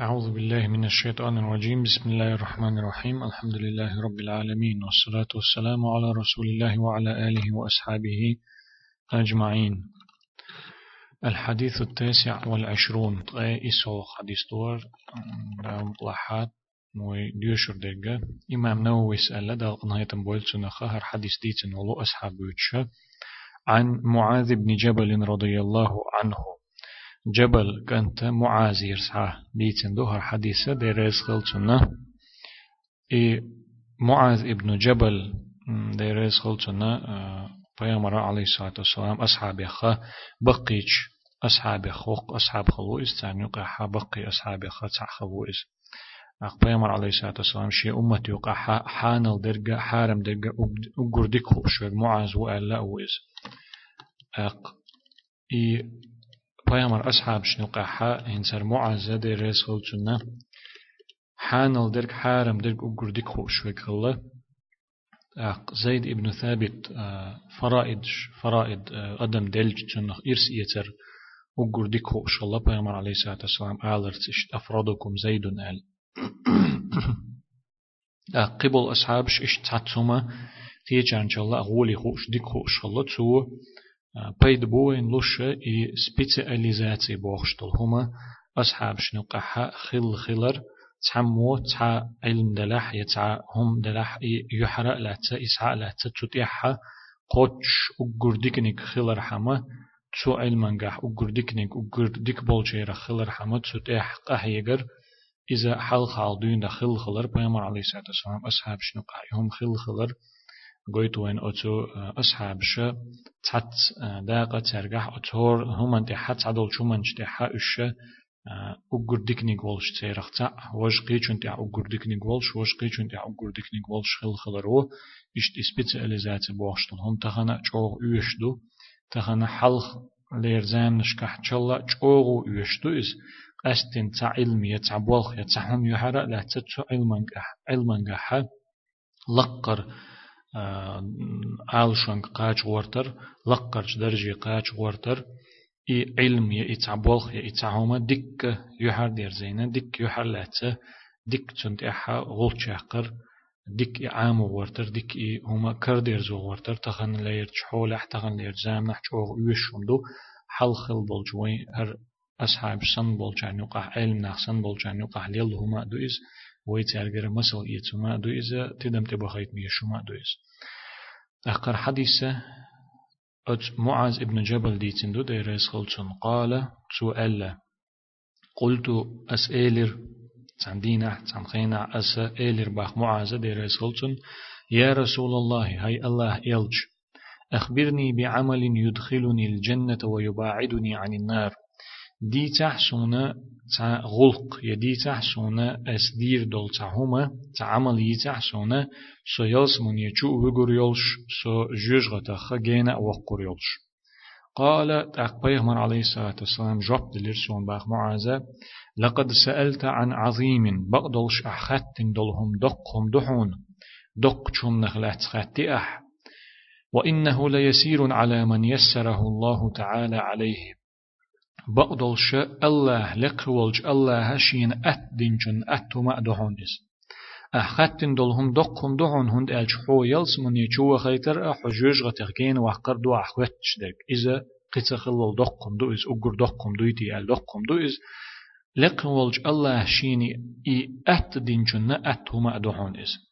أعوذ بالله من الشيطان الرجيم. بسم الله الرحمن الرحيم. الحمد لله رب العالمين والصلاة والسلام على رسول الله وعلى آله وأصحابه أجمعين. الحديث التاسع والعشرون. إسو حديث دور مطلحات موي ديوشر دقة إمام نووي سأل دا نهاية بويل سنخة هر حديث ديتن ولو أصحاب عن معاذ بن جبل رضي الله عنه. جبل كانت معاذ يرسع ديتن دوهر حديثة دي ريس خلصنا إي معاذ ابن جبل دي ريس خلصنا پیامبر علیه الصلاة والسلام أصحاب خا بقيش أصحاب خوق أصحاب خلوئس تعني قاحا بقي أصحاب خا تع خلوئس أخ پیامبر علیه الصلاة والسلام شيء أمتي قاحا حانل درجة حارم درجة أجر ديكو شو معاذ وألا ويس أق إي پیامبر أصحاب شنو قاحا هنسر معاذ دي رسول خلصنا حانل درج حارم درج أجر ديكو شو كله زيد ابن ثابت فرائد فرائد أدم دلج تنخ إرس يتر وقر ديكو إن شاء الله بيامر عليه الصلاة والسلام آلرتش أفرادكم زيد آل قبل أصحابش إش تعتسوما تيجان شاء الله أغولي خوش إن شاء الله تو بيد بوين لش إي سبيتاليزاتي بوخشتل هما أصحابش نقحا خل خلر تعمو تع علم دلح يتع هم دلح يحرق لاتsa إسعاء لاتsa تتيحها قوتش أقردكنك خلر حما تو علمنجح أقردكنك أقردك بولشير خلر حما تتيح قهيجر إذا حل خالدين دخل خلر بيامر عليه الصلاة والسلام أصحاب شنو هم خل خلر قويت وين أتو أصحاب شا تات داقة ترجح أتور هم أنت حتى عدل شو من جتها إيش أقردك نقولش تيرختا وش قيچون تيع أقردك نقولش وش قيچون تيع أقردك نقولش خل خلرو إشت إسبيتاليزات بوشتل هم تخنا چوغ يشدو تخنا حلخ لير زام نشكح چلا چوغ يشدو إس أستن تع علمي تع بولخ يتعهم يحرق لا تتسو علمنجح علمنجح لقر آلشنك قاچ ورتر لقر درجي قاچ ورتر إي علم يا إتعبولخ يا إتعهما دك يحر دير زينة دك يحر لاتسا دك تنت إحا غول شاقر دك عام ورتر دك إي هما كر دير زو ورتر تخن لير تحول تخن لير زام نحجوغ يوشندو حل خل بولجوين هر أصحاب سن بولجان يقع علم نحسن بولجان يقع هما دو إز ويتارجر مسل إيتما دو إز تدم تبخيت ميشوما دو إز أخر حديثة أت معاذ ابن جبل ديتن دو دير خلصن قال سؤال قلت أسئلر تندينا تنخينا أسئلر باخ معاذ دير خلصن يا رسول الله هاي الله يلج أخبرني بعمل يدخلني الجنة ويباعدني عن النار. دي تحسونا تا غلق يدي تحسونا أسدير دول تهما تعمل يتحسونا سو يلس من يجو وغور يلش سو جوجغة خجينا وقور يلش. قال تاق بيغمر عليه الصلاة والسلام جواب دلير سون باخ معاذ لقد سألت عن عظيم بقدلش أخت دلهم دقهم دحون دق شم نخلات خاتي أح. وإنه ليسير على من يسره الله تعالى عليه. بقدلش الله لقولج الله هشين أت دينجن أتما دهوندس أخاتن دولهم دقهم دهون هند ألج حو يلس من يجوا خيتر أحجوج غتغين وحقر دو أحوت شدك إذا قتخل دقهم دو إز أقر دقهم دو يتي أل دقهم دو إز لقولج الله شيني إي أت دينجن أتما دهوندس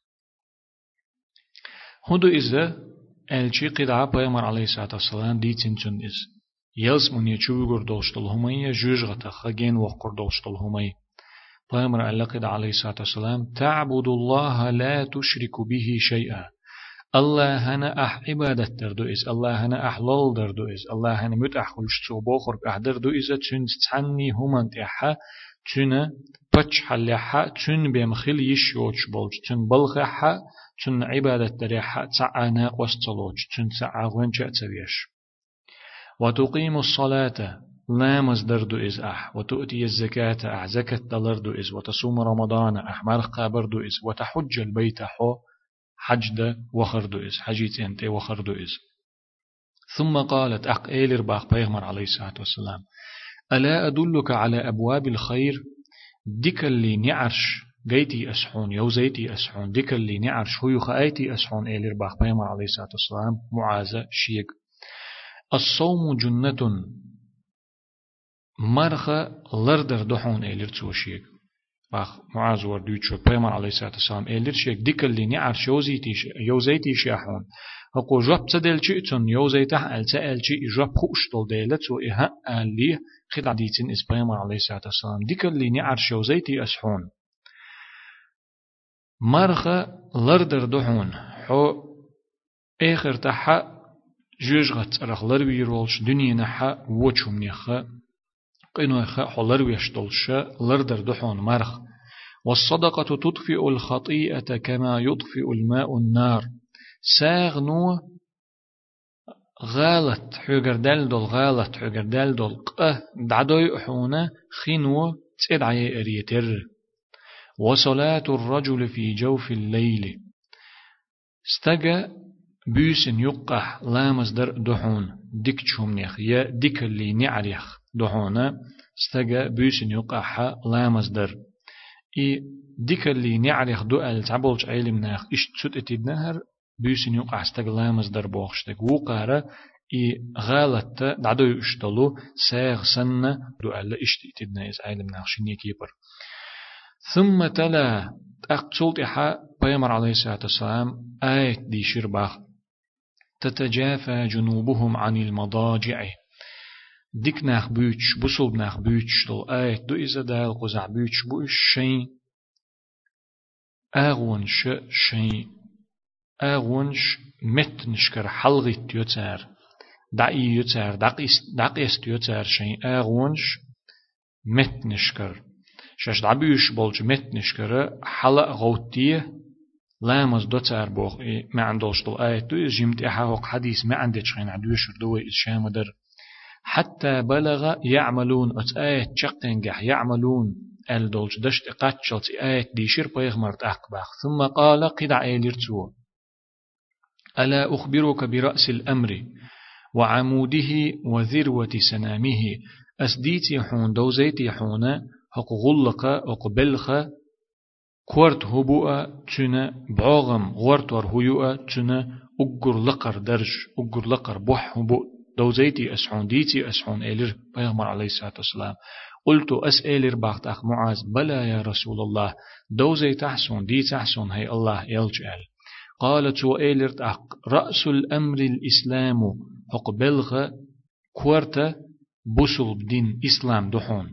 هندو إذا ألجي قدعة بيامر عليه الصلاة والسلام دي تنجن إز. يلس من يشوغر دوشتل همي جوج غتخ جين وقر دوشتل همي بامر علقد عليه الصلاة والسلام تعبد الله لا تشرك به شيئا الله هنا أح عبادة دردو إز الله هنا أحلال دردو إز الله هنا مت أحلش تو بوخر أحدردو إز تن تعني همان تحا تن بچ حلحا تن بمخل يشوش بولج تن بلغحا تن عبادة دريحا تعانا وستلوج تن تعاون جأتويش وتقيم الصلاة لا مصدر دو إز أح وتؤتي الزكاة أح زكاة دلر دو إز وتصوم رمضان أح مرخ قابر دو إز وتحج البيت حو حج دا وخر دو إز حجيت أنت وخر دو إز ثم قالت أق إيلر باق بيغمر عليه الصلاة والسلام؟ ألا أدلك على أبواب الخير؟ ديك اللي نعرش جيتي أسحون يوزيتي أسحون ديك اللي نعرش هو يخايتي أسحون إيلير باخ بيما عليه الصلاة والسلام؟ معاذ شيك. الصوم جنة مرخة لردر دحون إيلير توشيك باخ معاذ وردوت شو بيما عليه الصلاة والسلام إيلير شيك ديك اللي نعرش يوزيتي يوزيتي شاحون هقو جواب تدل شيء يوزيته ألتا ألشي جواب خوش دل ديلت وإها ألي خد عديتين إس بيما عليه الصلاة والسلام. ديك اللي نعرش يوزيتي أسحون مرخة لردر دحون حو آخر تحا جوجغت رخ لروي رولش دنيا نحا وچوم نخا قينو خا حلر ويشتولش لردر دحون مرخ. والصدقة تطفئ الخطيئة كما يطفئ الماء النار. ساغ نو غالت حجر دل دول غالت حجر دل دول. قه دعدوي حونا خينو تدعي اريتر وصلاة الرجل في جوف الليل. استجا بيسن يقح لامز در دحون ديك تشومنيخ يا ديك اللي نعريخ دحونا استجا بيسن يقح لامز در. إي ديك اللي نعريخ دو التعبولش علم ناخ إش تسوت اتدنهر بيسن يقح استجا لامز در بوخشتك وقارا إي غالت. دعدو يشتلو. ساغ دو ألا إشت اتدنا إز علم ناخ شنية كيبر. ثم تلا. أقتلت إحا بيمر عليه الصلاة والسلام. آية دي شرباخ تتجافى جنوبهم عن المضاجع. ديك ناخ بيوتش بوصل ناخ بيوتش دل آية دو إذا دال قزع بيوتش بوش شين. أغونش شين. أغونش مت نشكر حلغي تيوتار دعي يوتار دقيس تيوتار شين. مت نشكر. شاش دعبيوش بولج مت نشكر حلق غوتيه لامز دوتار بوخ ما عندوش طل آية دو جمت إحاوق حديث ما عندش خين عدوش دوي إشام در حتى بلغ يعملون أت آية تشقنجح يعملون ال دولش دشت قاتشلت آية ديشير بيغمرت أقباخ ثم قال قدع إيليرتو ألا أخبرك برأس الأمر وعموده وذروة سنامه أسديتي حون دوزيتي حون هق غلق هق بلخ كورت هبوء بعغم غورت ور هيوء تنا أجر لقر درج أجر لقر بوح هبوء. دوزيتي أسحون ديتي أسحون إلر بيغمر عليه الصلاة والسلام. قلت أسألر باقت أخ معاذ بلى يا رسول الله. دوزي تحسون دي تحسون هي الله يلجأل قالت وإلر أخ رأس الأمر الإسلام حق بلغ كورتا بوسل بدين إسلام دحون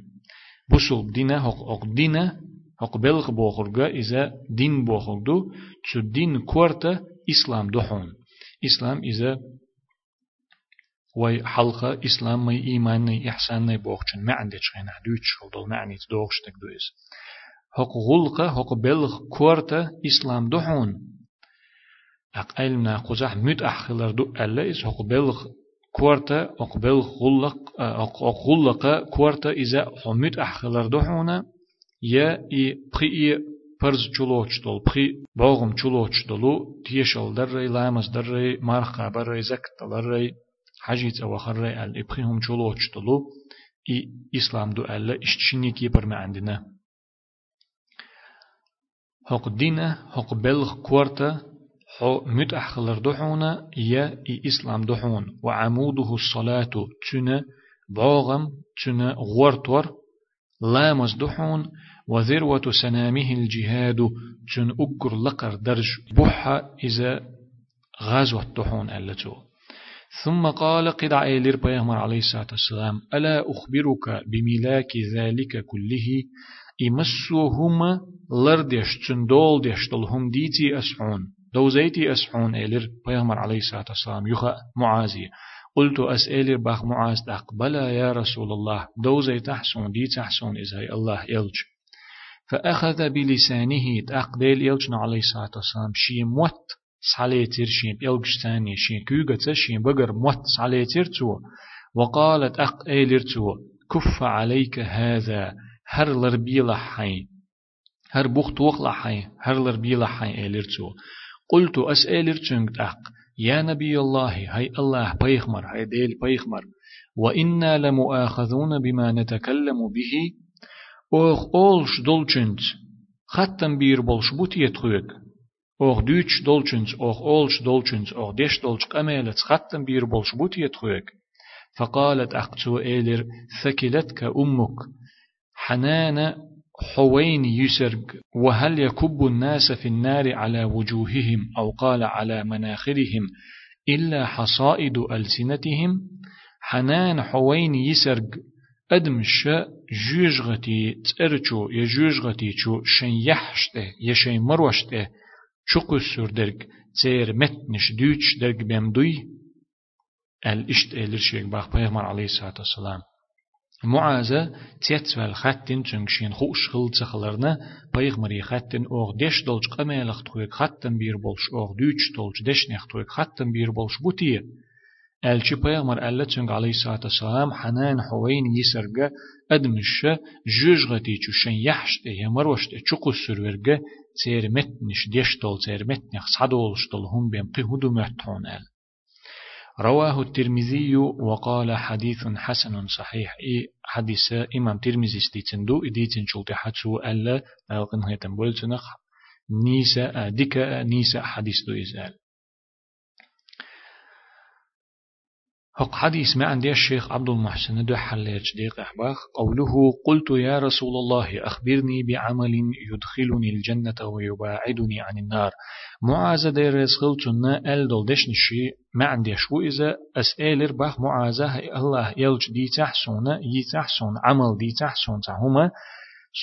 بوسل بدين حق حق دين حق بلغ بوخرجا إذا دين بوخرجو تشو دين كورتا إسلام دحون إسلام إذا وي حلقة إسلام مي إيمان ني إحسان ني بوخشن ما عندش غين حدوش خلدل ما عنيت دوغشتك دويس حق غلقة حق بلغ كورتا إسلام دحون أق علمنا قزح مت أحخلر دو ألا إس حق بلغ كورتا حق بلغ غلق حق غلقة كورتا إذا حمت أحخلر دحونا باغم چلوچ دلو تيشل در ري لامس در ري مارخ بر ري زكت در ري حجيت أو خرر ال إبخيهم چلوچ دلو إي إسلام دو ألا إشتشيني كي برما عندنا. حق دينه حق بلغ كورتا حو مت أحخلر دحونا يا إي إسلام دحون. وعموده الصلاة تنا باغم تنا غورتور لامز دحون وذروة سنامه الجهاد تن أقر لقر درج بحا إذا غزوة دحون ألتو. ثم قال قدع إلير بيغمر عليه الصلاة والسلام ألا أخبرك بملاك ذلك كله؟ إمسوهما لردش تندول ديشتلهم ديتي أسعون دوزيتي أسعون إلير بيغمر عليه الصلاة والسلام يخا معازي قلت أسألر باخ معاذ أقبل يا رسول الله. دوزي تحسون دي تحسون إذا الله يلج. فأخذ بلسانه تأقديل يلجنا عليه الصلاة والسلام؟ شي موت صليتر شين إلجستاني شين كوغة شين بقر موت صليتر تو وقالت أق إيلر تو كف عليك هذا هر لربي لحين هر بوخت وق لحين هر لربي لحين إيلر تو قلت أسألر تنك أق يا نبي الله هاي الله بيخمر هاي ديل بيخمر وإنا لمؤاخذون بما نتكلم به أوخ أولش دولچنت ختم بير بولش بوتيت خويك أوخ دوچ دولچنت أوخ أولش دولچنت أوخ ديش دولش قميلت ختم بير بولش بوتيت خويك فقالت أقتو إيلر ثكلتك أمك حنان حوين يسرق وهل يكب الناس في النار على وجوههم أو قال على مناخرهم إلا حصائد ألسنتهم حنان حوين يسرق أدمش جوجغتي تأرچو يجوجغتي چو شن يحشته يشين مروشته شو درك تير متنش دوش درك بيمدوي الاشت إلرشيك باق بيغمر عليه الصلاة والسلام معازة تيتسوال خاتين تنكشين خوش خل تخلرنا بيغمري خاتين اوغ ديش دولج قميلخ تخويك خاتن بير بولش اوغ دوش دولج ديش نخ تخويك خاتن بير بولش بوتيه الچی پیغمبر الله چون علی سات سلام حنان حوین یسرگه ادمش ججغتی چوشن یحشت یمر وشت چقو سرورگه سرمت نش دشت اول سرمت نخ صد اولش دل هم بیم قی هدو متون ال رواه الترمذي وقال حديث حسن صحيح اي حديث امام ترمذي ستيتندو اديتن چولتي حچو الله القن هيتن بولچنخ نيسا ديكا نيسا حديث دو ازال هق حديث ما عندي الشيخ عبد المحسن دو حليج ديق أحباخ. قوله قلت يا رسول الله أخبرني بعمل يدخلني الجنة ويباعدني عن النار. معاذ دير يسخلتنا أل دول دشنشي ما عندي شو إذا؟ أسألر باخ معاذ الله يلج دي تحسون يي تحسون عمل دي تحسون تهما.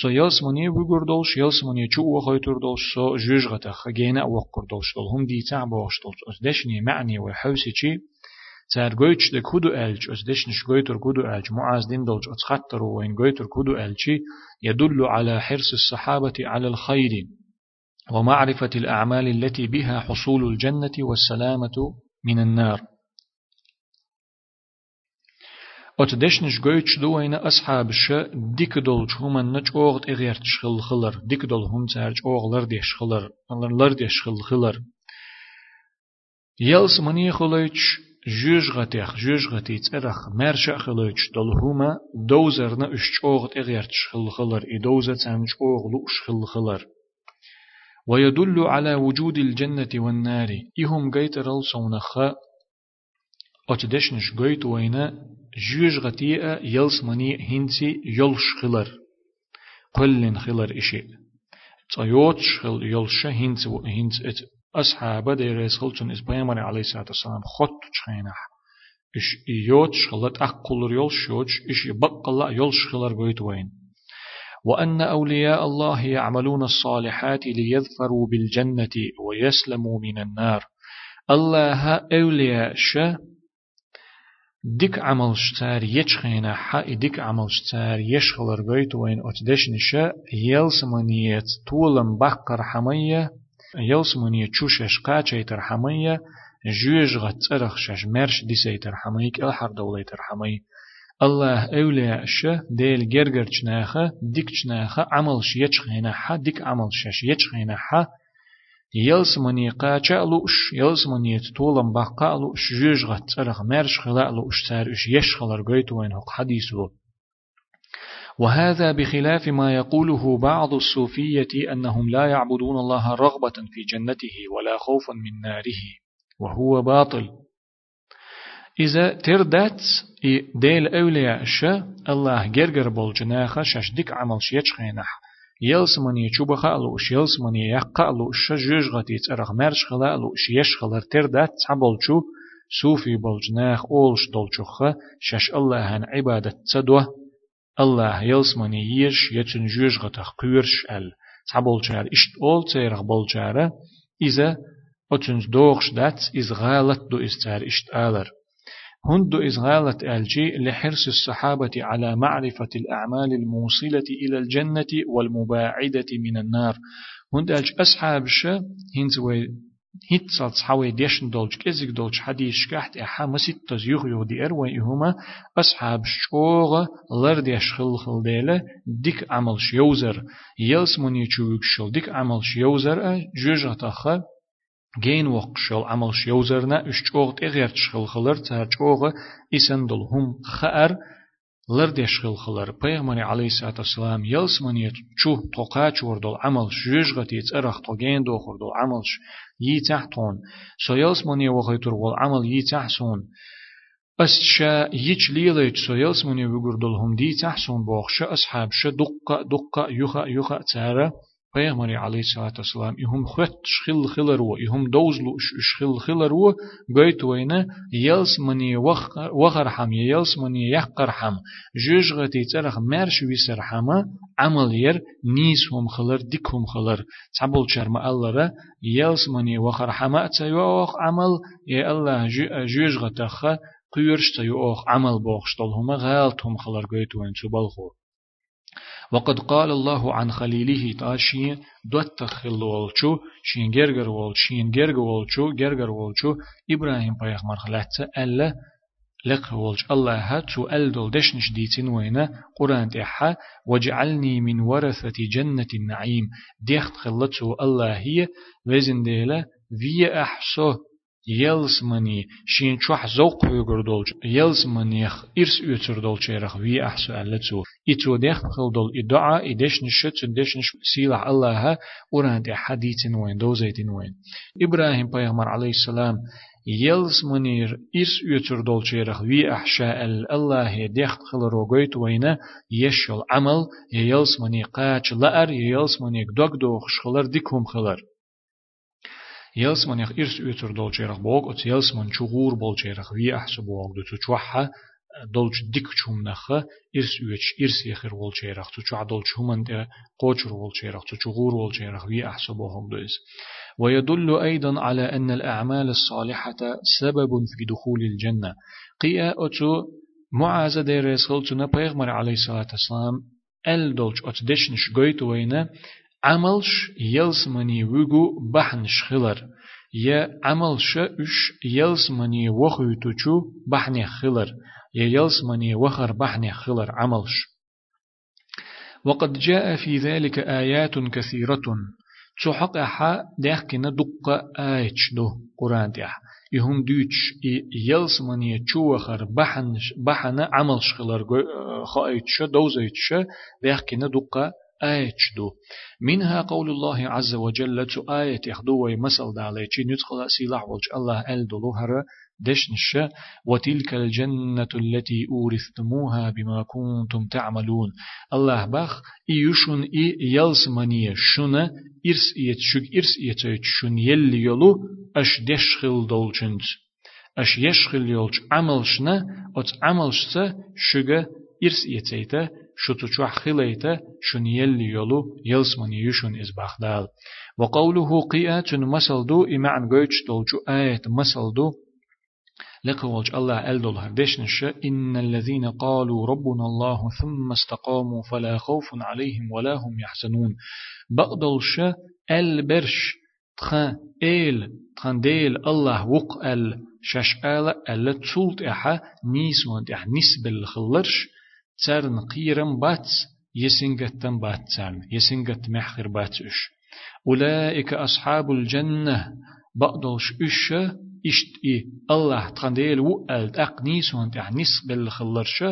سو يلسمني بيقول دولش يلسمني شو وخيتور دولش سو جوج غتخ جينا وقر دولش دول هم دي تعبوش دولش دشني معني وحوسي Zær goyç de kudu elç öz deşniş goytur kudu elç Muaz din dolç öz khattaru ve in goytur kudu elçi yedullu ala hirsi sahabati ala الخير ومعرفة الأعمال التي بها حصول الجنة والسلامة من النار أتدشنش قويتش دوين أصحاب الشا ديك دول هما نج أوغت إغيرت شخل خلر ديك دول هم تارج أوغ لرديش خلر لرديش خل خلر يلس مني خلويتش جوج غتيخ جوج غتي ترخ مرشا خلوش دلهما دوزرنا اشچوغت اغيرتش خل خلر إي دوزة تنچوغ لوش خل خلر ويدل على وجود الجنة والنار. إهم جيت رل صونخا أتدشنش جيت وينا جوج غتيئة يلس مني هنسي يلش خلر قلن خلر إشي. تيوتش خل يلش هنس هنس أصحاب دير يسخلتون إس بيامر عليه الصلاة والسلام خط تشخينح إش يوتش خلت أقل يول شوتش إش يبقى الله يول شخلر بيت وين. وأن أولياء الله يعملون الصالحات ليظفروا بالجنة ويسلموا من النار. الله أولياء شا ديك عمل شتار يشخينا حا ديك عمل شتار يشخلر بيت وين. أتدشن شا يلسمنيت طولم بقر حمية يلسمني تشوشش قاچي ترحمية جوج غتسرخ شش مرش ديسي ترحميك الحر دولي ترحمي الله أولياء شه ديل جرجر چناخه ديك چناخه عمل شيچ خينا ح ديك عمل شش يچ خينا ح يلسمني قاچا لوش يلسمني تولم بقا لوش جوج غتسرخ مرش خلا لوش سار اش يش خلر وين حق حديثه وهذا بخلاف ما يقوله بعض الصوفية أنهم لا يعبدون الله رغبة في جنته ولا خوفا من ناره وهو باطل. إذا تردت ديل أولياء الشا الله جرجر بول جناخ شش ديك عمل شيش خينح يلسمن يشوب خالوش يلسمن يقالوش جوج غتي ترغ مرش خلالوش يش خلر تردت عبلشو صوفي بولجناخ أولش دولشوخ شش الله هن عبادة تدوه. الله يلسمني يش يتن جوج غتخ قيرش أل. تعبول شار إشت اول تيرغ بول شارة إذا أتنز دوغش دات إز غالت دو إستار إشت آلر. هند إز غالت ألجي لحرص الصحابة على معرفة الأعمال الموصلة إلى الجنة والمباعدة من النار. هند ألج أصحاب شا هنز هيت صات حوي ديشن دولج كزيك دولج حديث شكحت إحا مسيت تزيوخ يودي أروي إهما أصحاب شوغة لرد يشخل خل ديلة ديك عمل شيوزر يلس من يشوك شل ديك عمل شيوزر جوجة تخا جين وق شل عمل شيوزرنا اشتوغت إغير تشخل خلر تهر شوغة إسندل هم خأر لردش خل خلر پیغمبر علیه الصلاة والسلام یلس منی چو توقاچ وردل عمل جوجغتی ارخ توگین دو خردل عملش یی تحتون سو یلس منی وخیتر ول عمل یی تحسون بس شا يج ليلة سويلس من يقول هم دي تحسون بوخش أصحاب. شا دقة دقة يخا يخا تارة. پیغمبر علیه الصلاة والسلام يهم خت شخل خلرو يهم دوزلو شخل خلرو قيت وينا يلس مني وخر حم يلس مني يحقر حم. جوج غتي ترخ مرش ويسر حما عمل ير نيس هم خلر ديك هم خلر تعبل شرم الله يلس مني وخر حما تيوخ عمل يا الله جوج غتخ قيرش تيوخ عمل بوخشتل هما غالتهم خلر قيت وين تبالخو وقد قال الله عن خليله تاشي دوت خل والچو شين گرگر وال شين گرگ والچو گرگر والچو إبراهيم پیغمبر خلاتsa ألا لق والج الله هاتو ألدل دشنش ديتين وينا قرآن تحا وجعلني من ورثة جنة النعيم. ديخت خلتو الله هي وزن ديلا في أحسو يلس مني شين شوح زوق يقر دولج يلس منيخ إرس يتر دولشيرخ وي أحسو ألتو إتو ديخ خل دول إدعاء إدش نشت إدش نش سيلح الله وران دي حديثين وين دوزيتين وين إبراهيم بيغمر عليه السلام يلس منير إرس يتر دولشيرخ وي أحشاء الله ديخ خل روغيت وين يشل عمل يلس مني قاچ لأر يلس مني دوغ دوغ شخلر ديكهم خلر يلسمن يخ إرس يتر دول شيرخ بوغ أت يلسمن شغور بول شيرخ وي أحسو بوغ دو تشوحها دولش ديك شوم نخ إرس يوش إرس يخير وول شيرخ تشوح دولش همان ده قوشر وول شيرخ تشغور وول شيرخ وي أحسو بوغ دوز ويدل أيضا على أن الأعمال الصالحة سبب في دخول الجنة. قيا أتو معاذ دير يسخلتنا بيغمر عليه الصلاة والسلام أل دولش أت دشنش قويت وينا عملش يلسمني وغو بحنش خلر يا عملش اش يلسمني وخو توچو بحني خلر يا يلسمني وخر بحني خلر عملش وقد جاء في ذلك آيات كثيرة تحق أحا ديحكنا دقة آيتش دو قرآن ديح يهم دوتش يلسمني تشوخر بحنش بحنا عملش خلر خايتش دوزيتش ديحكنا دقة آية دو منها قول الله عز وجل تو آية يخدو ويمثل دالي چي ندخل سلاح والج الله أل دلوهر دشنش. وتلك الجنة التي أورثتموها بما كنتم تعملون. الله بخ إيشون إي يلسمانية شنا إرس إيت شك إرس إيت شن يلي يلو أش دشخل دولچنج أش يشخل يولج عملشنا أت عملشتا شغا إرس إيتيتا شتو شوح خليتا شن يلي يلو يلسمن يشن إز بخدال وقوله قيا تن مسل دو إمعن قوش دولجو آية مسل دو. لقولج الله ألدل هردشنش إن الذين قالوا ربنا الله ثم استقاموا فلا خوف عليهم ولا هم يحزنون. بقدلش البرش تخا إيل تخان ديل الله وق ال شش آل ألا تسولت إحا نيس وانت إح نسبة الخلرش تسرن قيرم بات يسنجتن بات تسرن يسنجت محخر بات إش. أولئك أصحاب الجنة بقدوش إش إشت إي الله تخنديل وقل تقنيس وانت عنيس بالخلرش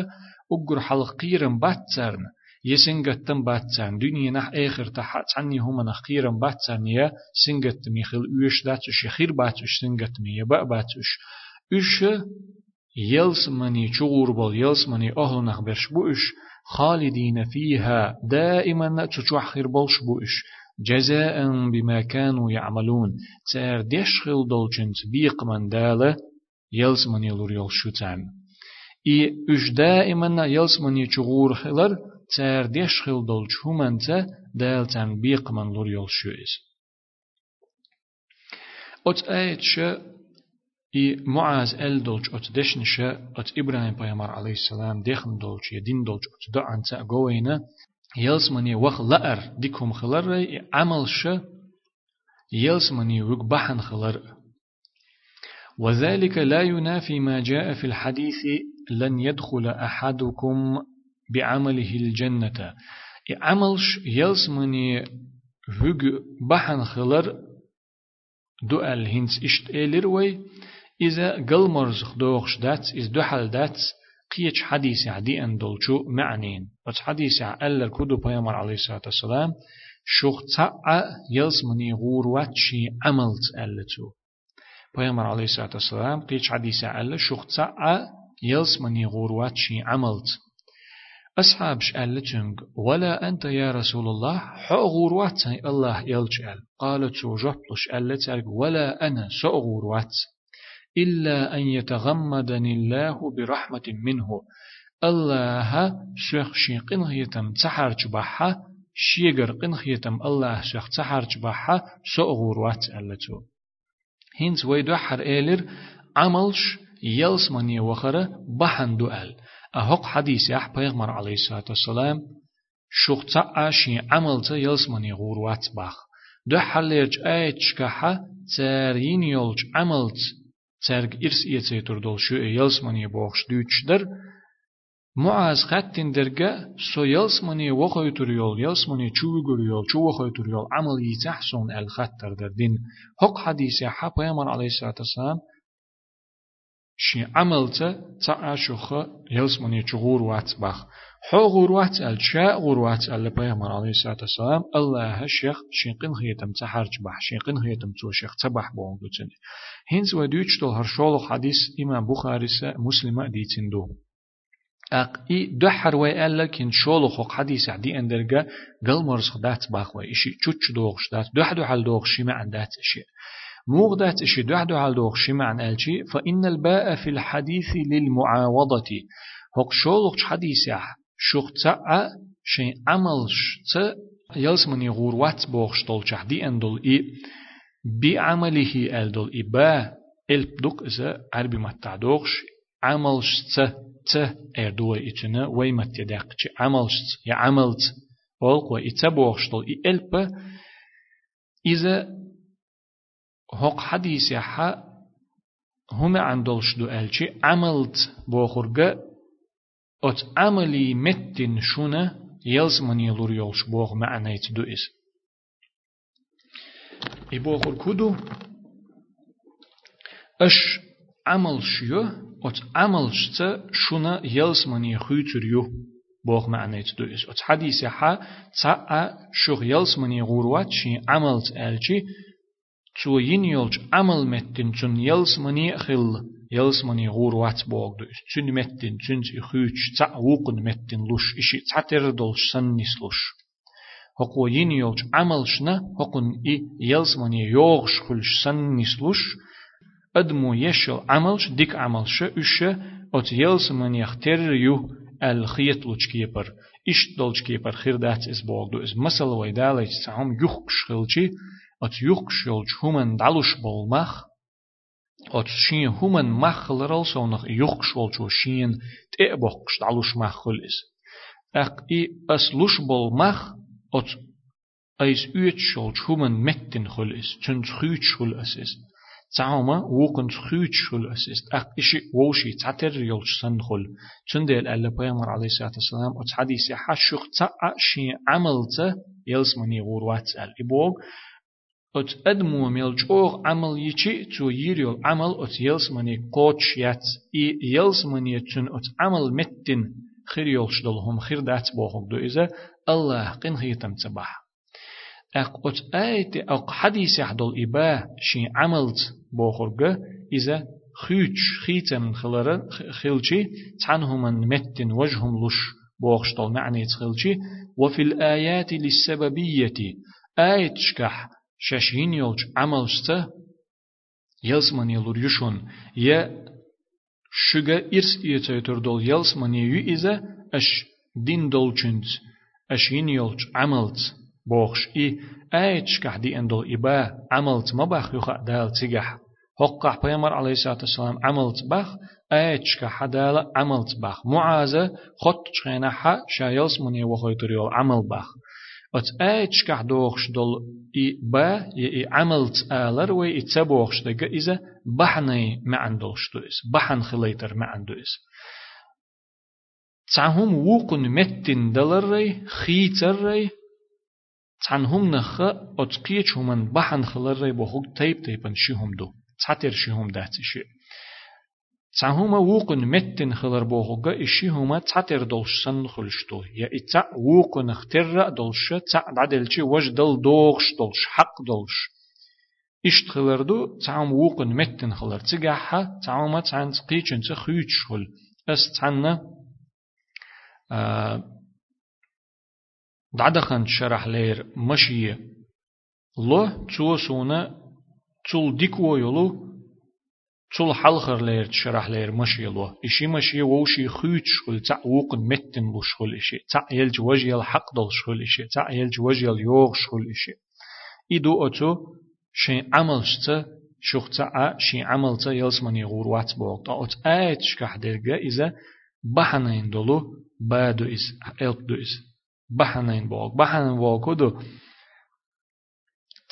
أقر حلق قيرم بات تسرن يسنجتن بات تسرن دنيا نح آخر تحت عني هم نخيرم بات تسرن يا سنجت ميخل إيش داتش يخير باتش سنجت مي يبقى باتش إش يلس مني شغور بل يلس مني أهل نخبرش بوش خالدين فيها دائما تشوح خير بلش بوش جزاء بما كانوا يعملون. تار دشخل دولچنت بيق من دالة يلس مني لور يلشو تان إي إش دائما يلس مني شغور خلر تار دشخل دولچ همانتا دال تان بيق من لور يلشو إس أت آيت إي معاذ ال دولج أت دشنشة أت إبراهيم بيامر عليه السلام دخن دولج يدين دولج أت دعان تأقوينا يلس مني وخ لأر ديكم خلر عمل ش يلس مني وق بحن خلر وذلك لا ينافي ما جاء في الحديث لن يدخل أحدكم بعمله الجنة عملش يلس مني وق بحن خلر دؤل هنس اشت إلر وي إذا قل مرزخ دوغش داتس إز دوحل داتس قيش حديث عدي أن دولشو معنين. بس حديث ألا الكدو بيامر عليه الصلاة والسلام شوخ تسعى يلسمني غوروات شي عملت ألتو. بيامر عليه الصلاة والسلام قيش حديث ألا شوخ تسعى يلسمني غوروات شي عملت. أصحابش ألتنج ولا أنت يا رسول الله؟ حغور وات الله يلجأل قالت جبلش ألتنج ولا أنا سأغور وات إلا أن يتغمدني الله برحمة منه. الله سيخ شيقن هيتم تحر جبحة شيغر قن هيتم الله سيخ تحر جبحة سأغور وات ألتو. هنز ويدو حر إيلر عملش يلسمني وخرة بحن دوأل. أهق حديث يح پیغمبر عليه الصلاة والسلام شوق تعاشي عمل تا يلسمني غوروات باخ. دو حليرج آيت شكاحة تارين يولج عمل церг ирс иеце турдол шу елс мани бохш дючдер Muaz qattindirga so yelsmani woqoy turyol yelsmani chuvi guryol chu woqoy turyol amal yitahsun al khattardir din hoq hadisi ha payg'ambar alayhisolatu vassalam shi amalta ta'a shukha yelsmani chugur watsbakh ho gurwat al cha gurwat al payg'ambar alayhisolatu vassalam allah shekh shiqin hiyatam taharj bah shiqin hiyatam tu shekh tabah bonguchini هنز وديوش تو هرشولو حديث إمام بخاري مسلمة ديتين دو. اق اي دحر الا كن شولو خو حديث عدي اندرجا قل مرز خدات باخ وي اشي تشوتش دوغش دات؟ دح دو حل دوغ شي ما عندات اشي موغدات إشي دعدو على دوغ شمعن ألشي فإن الباء في الحديث للمعاوضة هق شولق حديث شوق تاء شيء عمل ت يلسمني غوروات بوغش دول دي أندول إي بعمله ألدول إي با الب دوك إذا عربي متعدوغش عمل ت ت أردوه إتنا ويمت يدق عمل يا عملت أولق وإتبوغش دول ألب إذا هق حديث يحا هم عندولش دو ألشي عملت بوخرجة أت عملي متن شونا يلزمن يلور يولش بوغ معنيت دو إس إبوخر كدو أش عمل شيو أت عمل شتا شونا يلزمن يخيتر يو بوغ معنيت دو إس أت حديث يحا تسعى شوغ يلزمن يغوروات شي عملت ألشي تو ين يولج عمل متن تون يلس مني خل يلس مني غور وات بوغ دو تون متن تون يخوش تا وقن متن لوش إشي تعتر دولش سنس لوش هقو ين يولج عمل شنا هقن إي يلس مني يوغش خلش سنس لوش أدمو يشل عملش ديك عملش إش أت يلس مني يختر يو الخيط لوش كيبر إش دولش كيبر خير دات إس بوغ دو إس مسل ويدالي تسعهم يخش خلشي ات يخشل هومن دالوش بولمخ ات شين هومن مخلرل سونخ يخشل جو شين تيبوخش دالوش مخل is اق اي اس لوش بولمخ ات ايس uitschol هومن متن خل is تن خيتschol es is. تعاما ووقن خيتschol es is. اق اشي ووشي تعتر يلش سن خل تن ديل ألا بيامر عليه الصلاة والسلام ات حديث حشوخ تعا شي عملت يلسمني غوروات ال إبوغ ات ادمو ملجوغ عمل يچي تو يريو عمل ات يلس مني قوش يات اي يلس مني تن ات عمل متن خير يولش دلهم خير دات بوخوك دو إذا الله قن هيتم تبح اق ات ايت اق حديث يحدل إبا شي عملت بوخوك إذا خيوش خيتم خلرا خلشي تعنهم متن وجهم لش بوخشتل معني تخلشي وفي الآيات للسببية آيت شكح شاشين يولج عمل شتا يلسمن يلور يشون يا شجا إرس إيتر دول يلسمن يو إذا أش دين دولچنت أشين يولج عملت بوخش إي آيتش كحدي أندول إبا عملت ما بخ يخا دال تيجح حقق بيامر عليه الصلاة والسلام عملت بخ آيتش كحدال عملت بخ معازة خط شخينا حا شايلس مني وخيتر يول عمل بخ ات ايتش كح دوخش دول اي با اي عملت آلر وي اي تسبوخش دقا إذا بحني ما عندوش دوس بحن خليتر ما عندوس تعهم وقن متن دلري خيتر تعنهم نخ اتقيش همن بحن خلري بخوك تيب تيبن شيهم دو تعتر شيهم داتشي تعهما ووقن متن خلر بوغوغا إشي هما تعتر دولش سن خلشتو يا إتع ووقن اختر دولش تع عدلشي وجدل دوغش دولش حق دولش إشت خلر دو تعم ووقن متن خلر تجاحا تعوما تعن قيچن تخيوش خل أس تعنا دعدخن شرح لير مشي لو تو سونا تول ديكو يولو تول حلخر لير تشرح لير مشي لو. إشي مشي ووشي خيوت شغل تع وقن متن لو شغل إشي تع يلج وجه الحق دل شغل إشي تع يلج وجه اليوغ شغل إشي. إدو أتو شين عمل شتا شوخ تع شين عمل تا يلسمني غوروات بوغ. تا أت آيت شكح درجة إذا بحنين دلو بادو إس ألت دو إس بحنين بوغ بحنين بوغ كدو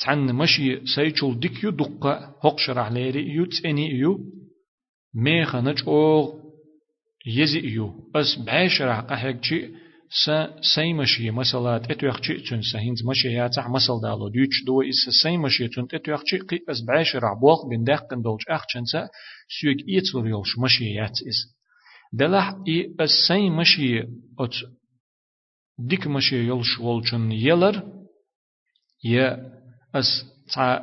تعن مشي سيجول ديك يو دقة هق شرح ليري يو تسني يو. ميخا نج أوغ يزي يو. بس بعشرح قحيك شي سا سي مشي مسلات. اتو يخشي تون سهينز مشي ياتع مسل دالو. ديوش دو إس سي مشي تون. اتو يخشي قي بس بعشرح بوغ بين داقن دولج أخشنسا سيوك إيتلر يولش مشي يات إس. دلح إي بس سي مشي أت ديك مشي يولش ولچن يلر يا أس تع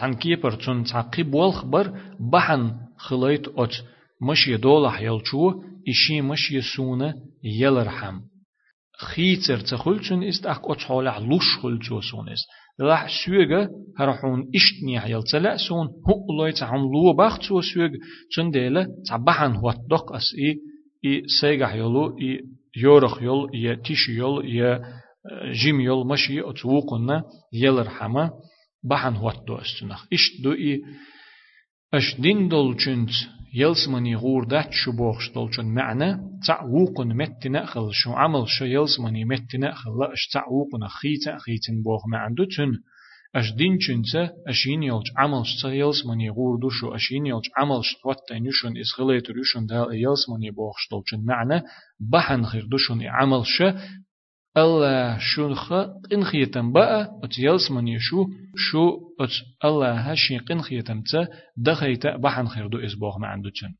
عن كيبر تون تعقيب والخبر بحن خليت أت مشي دولح يلشو إشي مشي سونة يلرحم خيتر تخلتون است أك أت حالح لوش خلتو سون است راح سوغا هرحون إشتني يلتلا سون هو الله تعم لو بخت سو سوغ تون ديلا تعبحن هو دق أس إي إي سيغح يلو إي يورخ يل إي تيش يل إي جيم يول مشي أتوقنا يلر حما بحن هوت دو استنخ إشت دو إي أش دين دول چنت يلسمني غور دات شو بوخش چن معنى تع وقن متنا خل شو عمل شو يلسمني متنا خل لا أش تع وقن خيتا خيتن بوخ معندو تن. أش دين چنت أشين يلج عمل شتا يلسمني غور دو شو أشين يلج عمل شتوات تنيشن إسخليت ريشن دا يلسمني بوخش دول چن معنى بحن خير دوشن عمل شو الله شونخ قنخيتم بقى اتيالس من يشو شو ات الله هشي قنخيتم تا دخيت بحن خيردو اسبوغ ما عنده چن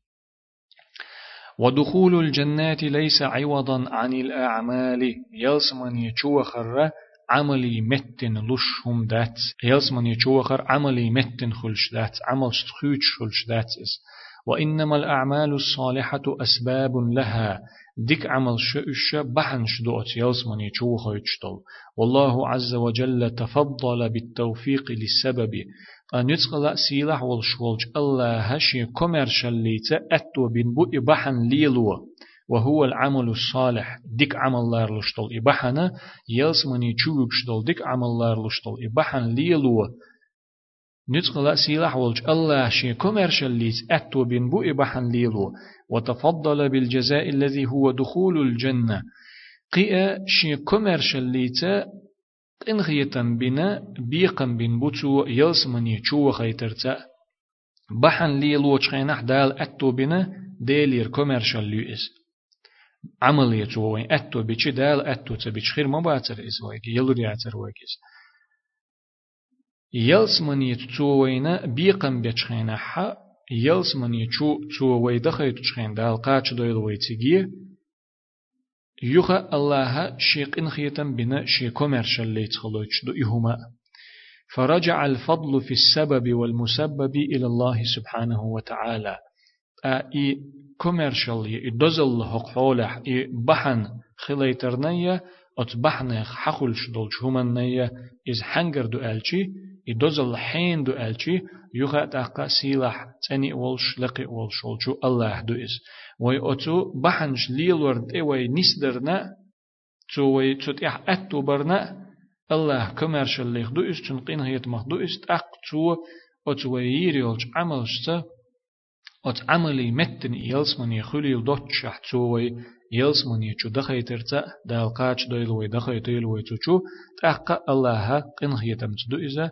ودخول الجنات ليس عوضا عن الأعمال يلس من يشو خر عملي متن لشهم دات يلس من يشو خر عملي متن خلش دات عمل ستخوش خلش دات اس وإنما الأعمال الصالحة أسباب لها ديك عمل شؤش بحن شدوت يلسمني شو خيتشتل والله عز وجل تفضل بالتوفيق للسبب أن يتقل سيلح والشولج الله هشي كوميرشال ليتا أتو بين بو إبحن ليلو. وهو العمل الصالح. ديك عمل لار لشتل إبحنا يلسمني شو يكشتل ديك عمل لار لشتل إبحن ليلو. نتقل سيلح والج الله شي كوميرشال ليت أتو بين بو إبحن ليلو وتفضل بالجزاء الذي هو دخول الجنة. قيا شي كوميرشال ليتا إنغيتا بنا بيقا بين بوتو. يلسمني چو خيترتا بحن ليلو چخينح دال أتو بنا ديلير كوميرشال ليس عملية وين أتو بيشي دال أتو تبيش خير ما باتر إز ويك يلرياتر ويكيس يلس من يتسوينا بيقم بيتشخينا حا يلس من يتشو تسوي دخي تشخين دال قاچ دويل ويتيجي. يوخا الله شيق انخيتم بنا شي كوميرشال ليتخلوش دو إهما فرجع الفضل في السبب والمسبب إلى الله سبحانه وتعالى. إي كوميرشال يدوزل حق حولح إي بحن خليترنية اتبحن حخل شدول شهمن نية إز حنجر دو ألشي. يدوزل حين دو ألشي يغا تاقا سيلح تاني ولش لقي ولش ولشو الله دو إز وي أتو بحنش ليلورد إي وي نسدرنا تو وي إح أتو برنا الله كمرشل ليخ دو إز تنقين هيت مخ دو إز تاق تو أتو وي يري ولش عملشتا أت عملي متن إيلس من يخلي دوتش تو وي يلس من يچو دخي ترتا دال قاچ دويل وي دخي تيل وي تشو تاقا الله قن هيتم تدو إذا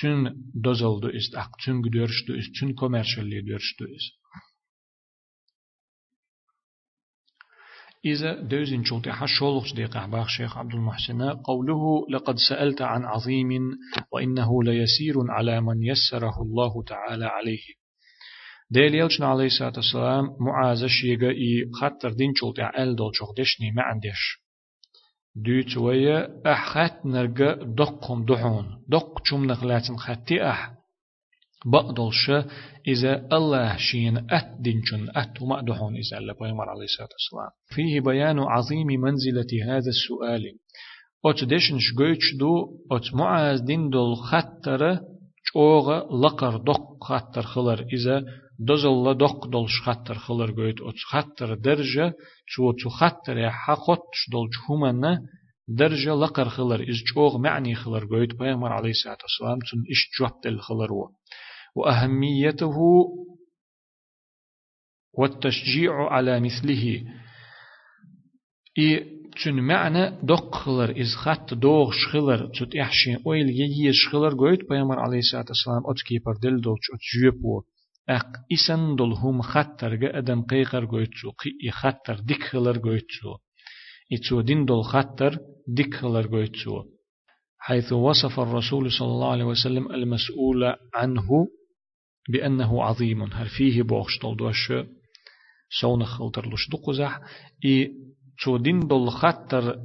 تون دوزل دو است اق تون گدرش دو است تون کمرشلی درش دو است إذا دوزن شوط حشولغ دقيقة باخ شيخ عبد المحسن قوله لقد سألت عن عظيم وإنه ليسير على من يسره الله تعالى عليه ديل يلشنا عليه الصلاة والسلام معاذ شيغا إي خطر دين شلت أل دول شوخ دشني ما عندش دوت ويا أحخات نرجع دقهم دحون دق شم نخلاتن خطي أح. بقدلش إذا الله شين أت دينشن أت وما دحون إذا الله بيمر عليه الصلاة والسلام. فيه بيان عظيم منزلة هذا السؤال. أت دشنش جوتش دو أت معاذ دين دول خطر چوغ لقر دق خطر خلر. إذا دزل دق دلش خطر خلر جوت أت خطر درجة شو تو خطر يا حقوتش دلش همنا درجة لقر خلر إز چوغ معني خلر جوت بيغمر عليه الصلاة والسلام تن إش جوبت الخلر و وأهميته والتشجيع على مثله إي تون معنى دق خلر إز خط دوغ شخلر تut إحشي أويل يجي شخلر قويت بيامر عليه الصلاة والسلام أتكي بردل دولش أت جيبو أق إسن دول هم خطر جا أدم قيقر قويتسو قي خطر ديك خلر قويتسو إتسو دين دول خطر ديك خلر قويتسو حيث وصف الرسول صلى الله عليه وسلم المسؤول عنه بأنه عظيم. هل فيه بوخش دوش؟ سون خلتر لش دقزح إي تو دين دول خطر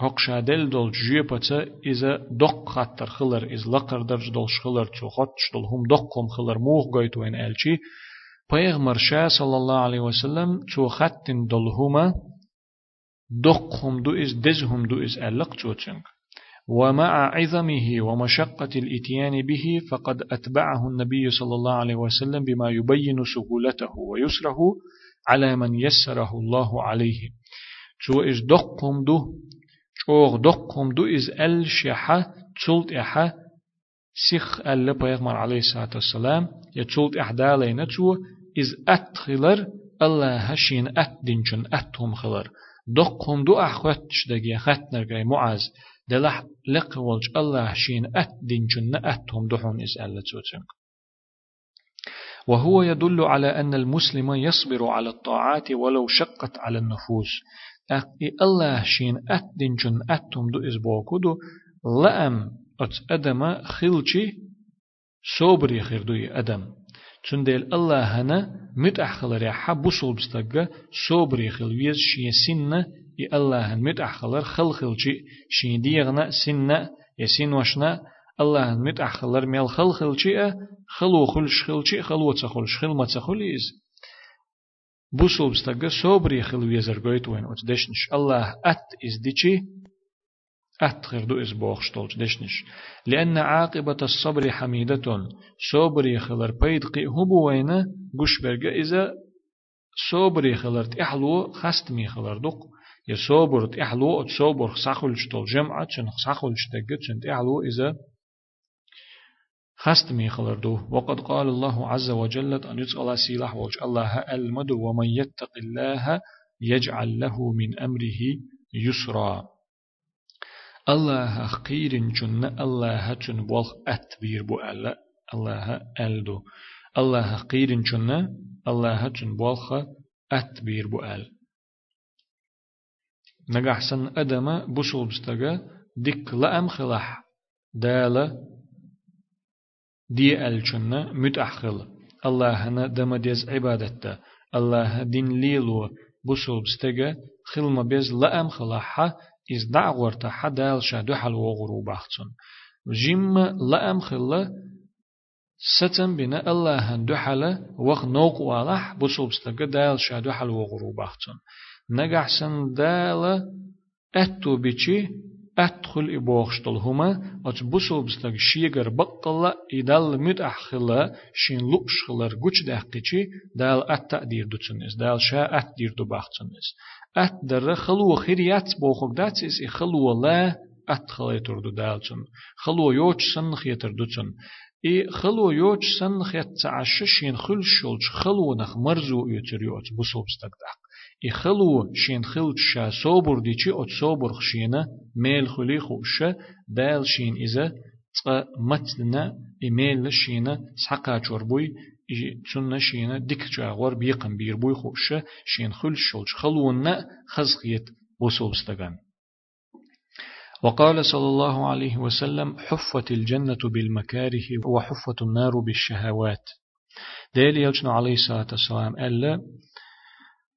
هقشا دل دول جيبتا إذا دق خطر خلر إز لقر درج دول شخلر تو خطش دول هم دقهم خلر موغ قويتو إن ألشي پیغمبر شاه صلى الله عليه وسلم تو خطن دول هما دقهم دو إز دزهم دو إز ألق توتنك ومع عظمه ومشقة الإتيان به فقد أتبعه النبي صلى الله عليه وسلم بما يبين سهولته ويسره على من يسره الله عليه شو إج دقهم دو شوغ دقهم دو إز أل شحة تلت إحا سيخ أل بيغمر عليه الصلاة والسلام يتلت إحدالين شو إز أتخلر الله هشين أتدنشن أتهم خلر. دقهم دو أحوتش دقيا ختنر معاذ دلح لق والج الله شين أت دينجن أتهم دحون إسألة توتنك وهو يدل على أن المسلم يصبر على الطاعات ولو شقت على النفوس. أقي الله شين أت دينجن أتهم دو إسبوكودو لأم أت أدم خلشي صبري خير دوي أدم. تندل الله هنا متأخلر حبو صوبستغ صبري خل ويز شي سنة ي الله مت أحخلر خل خلشي شين ديغنا سنة يسين وشنا الله مت أحخلر ميل خل خلشي خلو خلش خلشي خلو تخلش خل ما تخليز. بوسل بستغ صبري خل ويزر قويت وين دشنش الله أت إز ديشي أتغير دو إز بوخشتولش دشنش لأن عاقبة الصبر حميدة صبري خلر بيد قي هبو وين قش برغ إذا صبري خلر تحلو خستمي خلر دق يصبر تحلو تصبر سخلش تول جمعة چن سخلش تجد چن تحلو إذا خست مي خلردو وقد قال الله عز وجل أن يتقل سيلح وج الله ألمد ومن يتق الله يجعل له من أمره يسرا. الله خير جن الله جن بول أتبير بو ألا. الله ألدو الله خير جن الله جن بول أتبير بو أل. نجحسن أدم بستغا ديك لأم خلح دالة دي ألچنا متأخل الله هنا دم ديز عبادته. الله دين ليلو بوشل بستغا خلما بيز لأم خلحها إز دعورتا حدال شادو حل وغرو بحثن جيم لأم خلا. ستن بنا الله هندو حل وق نوق والح بوشل بستغا دال شادو حل وغرو بحثن نجحسن دالا أتو بيشي أدخل إبوخشتل هما أتش بوسل بسلق شيغر بقلا إدال مد أحخلا شين لقش خلر قوش دهقيشي دال أتا دير دو تنس دال شا أت دير دو باخ تنس أت در خلو خيريات بوخوك داتس إي خلو لا أت خليتر دو دال تن خلو يوش سن خيتر دو تن إي خلو يوش سن خيت تعششين خل شولش خلو نخ مرزو يتر يوش بوسل بسلق دهق. إخلو شين خلت شا صوبر ديشي أت صوبر خشينا ميل خلي خوشة دال شين إذا تقا متلنا إيميل شينا سحقا چوربوي تسنة شينا ديك جاغور بيقن بيربوي خوشة شين خل شولش خلونا خزقيت وصول بستغان وقال صلى الله عليه وسلم حفت الجنة بالمكاره وحفت النار بالشهوات. ديل يلشنو عليه الصلاة والسلام ألا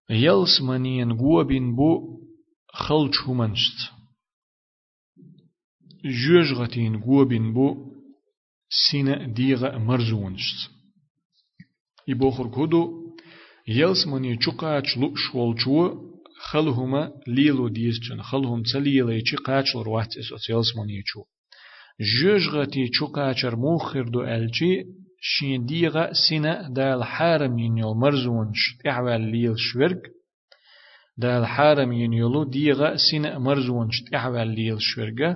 يلس منين قوبين بو خلش همنشت جوجغتين قوبين بو سينا ديغا مرزونشت يبوخر كودو يلس مني چوقاچ لوش والچو خلهما ليلو ديسچن خلهم تليلي چي قاچل روات اس يلس مني چو جوجغتي چوقاچر موخر دو الچي شين ديغا سينا دال حارم ينيول مرزونش إعوال ليل شورق دال حارم ينيولو ديغا سينا مرزونش إعوال ليل شورقا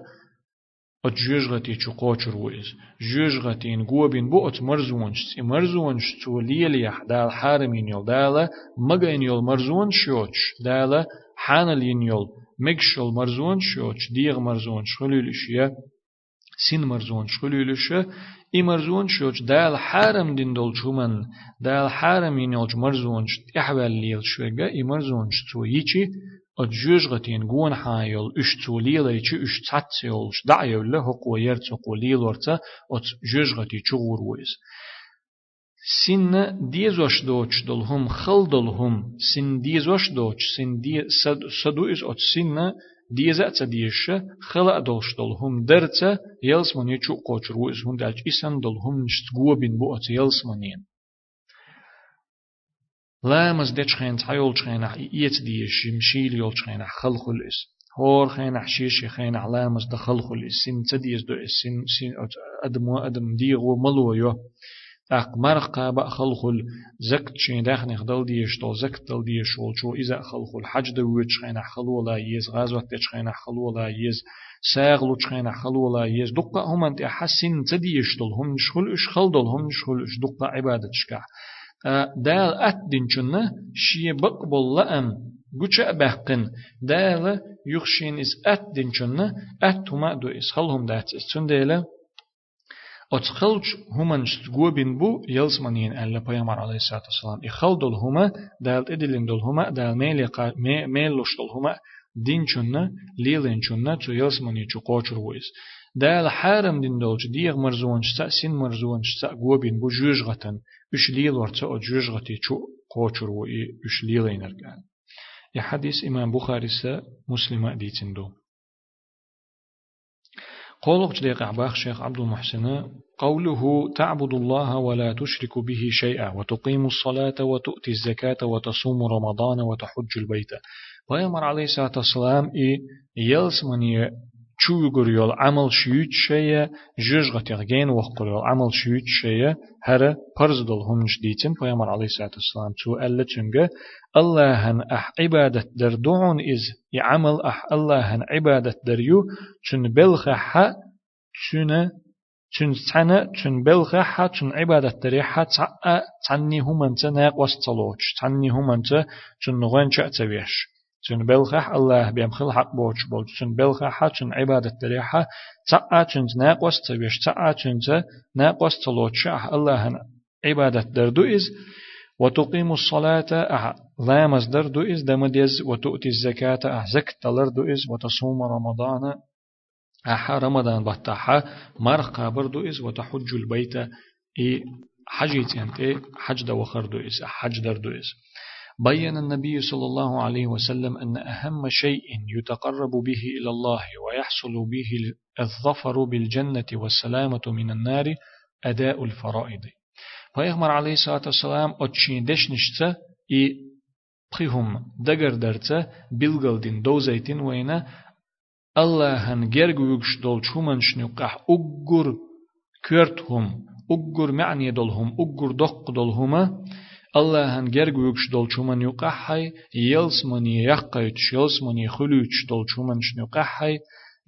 أت جوجغتي چو قوچر ويز. جوجغتي إن قوبين بو أت مرزونش سي مرزونش تو ليليح دال حارم ينيول. دالا مغا ينيول مرزونش شوچ. دالا حانل ينيول مكشل مرزونش شوچ. ديغ مرزونش خلولش يا سين مرزونش خلولش اي مرزون شوش دال حارم دين دول شومن دال حارم ينولج مرزونش إحوال ليل شوغا اي مرزونش تو يچي أت جوجغتين گون حايل إش تو ليل يچي إش تاتسيولش دعيول له قو يرتو قو ليل ورتا أت جوجغتي چغور ويز. سن ديزوش دوچ دلهم خل دلهم سن ديزوش دوچ سن دي سدو إز أت سن ديزا تديش خلا دولش دولهم درتا يلس من يچو قوچ روز هون دالج إسان دولهم نشت گو بين بو أت يلس منين لا مز دچ خين تايول خين إيت ديش مشيل يول خين خلق الإس. هور خين حشيش خين علامز دخل خل سن تديز دو سن سن أدم وأدم ديغو ملو يو. أق مرقا بأخلخل زكت شين داخن خدل ديش تو زكت دل ديش ولشو إذا أخلخل حج دوت شخين خلو لا يز غازوة تشخين خلو لا يز ساغلو تشخين خلو لا يز دقا هم أنت حسن تديش دل هم نشخل إش خل دل هم نشخل إش دقا عبادة شكا دال أتدين شنة شي بقبل لأم قوش أبقن دال يخشين إس أتدين شنة أتهما دو إس خلهم دات إس تنديلا Отскылч хуман штгобин бу елсманин алла пайгамбар алейхиссалату вассалам. Ихал дол хума дал эдилин дол хума дал мели мелуш дол хума дин чунна лилен чунна чу елсмани чу кочур войс. Дал харам дин долч диег марзуан чса син марзуан чса гобин бу жужгатан. Үш лил орца о жужгати чу кочур вой үш лилен арган. Я хадис имам Бухариса муслима дейтин дол. قولك جديق عباخ شيخ عبد المحسن قوله تعبد الله ولا تشرك به شيئا وتقيم الصلاة وتؤتي الزكاة وتصوم رمضان وتحج البيت. ويمر عليه الصلاة والسلام إي يلس من شو يقول عمل شيوت شيء جوج غتيغين وقل عمل شيوت شيء هر فرز دل هم جديتن ويمر عليه الصلاة والسلام تو ألا تنجا الله هن أح عبادة در دعون إز يعمل أح الله هن عبادة در يو تن بلخ حا تن تن سنة تن بلخ حا تن عبادة در حا تعني هم أنت ناق وستلوش تعني هم أنت تن نغن شأتويش تن بلخ الله بيم خل حق بوش بوش تن بلخ حا تن عبادة در حا تأ تن ناق وستويش تأ تن ناق وستلوش الله هن عبادة در دو إز وتقيم الصلاة أح لا مصدر دو إز دم ديز وتؤتي الزكاة أح زك تلر دو إز وتصوم رمضان أح رمضان بطاحة مرخ قابر دو إز وتحج البيت إي حجيت أنت حج دو وخر دو إز حج در دو إز بين النبي صلى الله عليه وسلم أن أهم شيء يتقرب به إلى الله ويحصل به الظفر بالجنة والسلامة من النار أداء الفرائض. پیغمبر علیه الصلاة والسلام اتشین دشنشتا ای بخيهم دقر درتا بلغل دين دوزيتين وينا الله هن جرغ يكش دول شومن شنقح أجر كرتهم أجر معني دولهم أجر دق دولهما الله هن جرغ يكش دول شومن يقح يلس مني يقيتش يلس مني خلوش دول شومن شنقح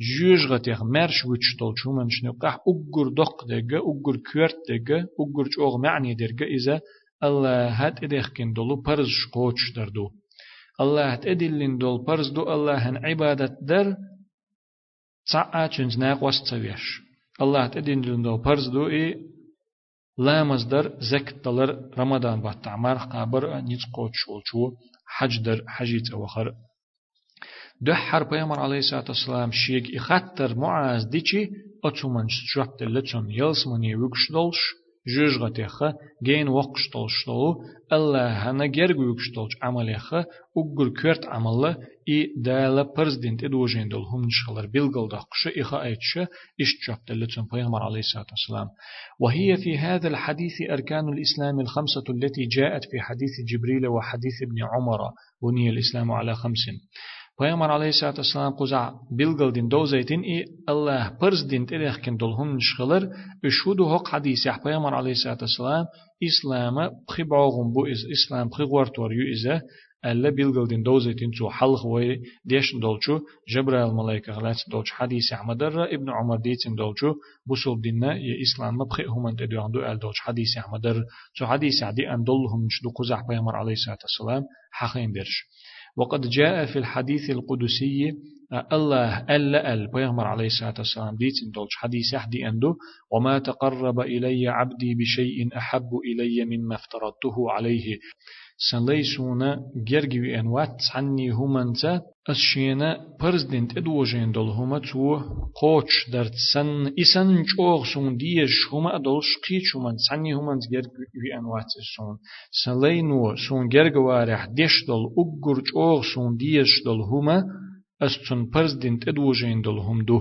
جوج غتيخ مرش وچ تول شو من شنو قح أجر دق دقة أجر كورت دقة أجر جوغ معني درجة إذا الله هات إدخ كن دولو برز شقوش دردو الله هات إدلين دول برز دو الله هن عبادة در تعا چنج ناق وستويش الله هات إدلين دول برز دو إي لا مصدر زك دلر رمضان بطع مرخ قابر نيت قوت شول شو حج در حجيت أوخر. دحر بيامر عليه الصلاة والسلام شيك إخطر معاز ديشي أتومن شرط اللتون يلس من يوكش دولش جوجغتيخ جين وقشتول شتول الله هنا جرغو يكشتولش عمليخ أجر كرت عملة إدوجين دول هم نشخلر بيلغل دقش إخا أيتش إشتشفت اللتن بيغمر عليه الصلاة والسلام. وهي في هذا الحديث أركان الإسلام الخمسة التي جاءت في حديث جبريل وحديث ابن عمر بني الإسلام على خمس. Peygamber aleyhissalatü vesselam kuza bilgil din dozaytin i Allah pırz din terehkin dolhun nişgılır üşhudu hok hadisi Peygamber aleyhissalatü vesselam İslam'a pıbağın bu iz İslam pıgvartor yu ize ألا بيلقل دين دوزيتين تو حلخ وي ديشن دولچو جبرائيل الملائكة غلات دولچ حديث أحمد ابن عمر ديتين دولچو بوصول دينا يا إسلام مبخي هم أنت دو عندو أل دولچ حديث أحمد تو حديث عدي أن دولهم شدو قزح بيامر عليه الصلاة والسلام حقين درش وقد جاء في الحديث القدسي الله ألا أل بيغمر عليه الصلاة والسلام ديت دولش حديث يحدي أندو وما تقرب إلي عبدي بشيء أحب إلي مما افترضته عليه. سليسونا جرجي أن وات عني همنتا أشينا برزدنت إدوجين دول هما تو قوش درت سن إسن جوغ سون ديش هما أدولش قيش هما سني هما جرجي أن وات سون سلينو سون جرجوارح ديش دول أجر جوغ سون ديش دول هما أستون برزدنت إدوجين دول هم دو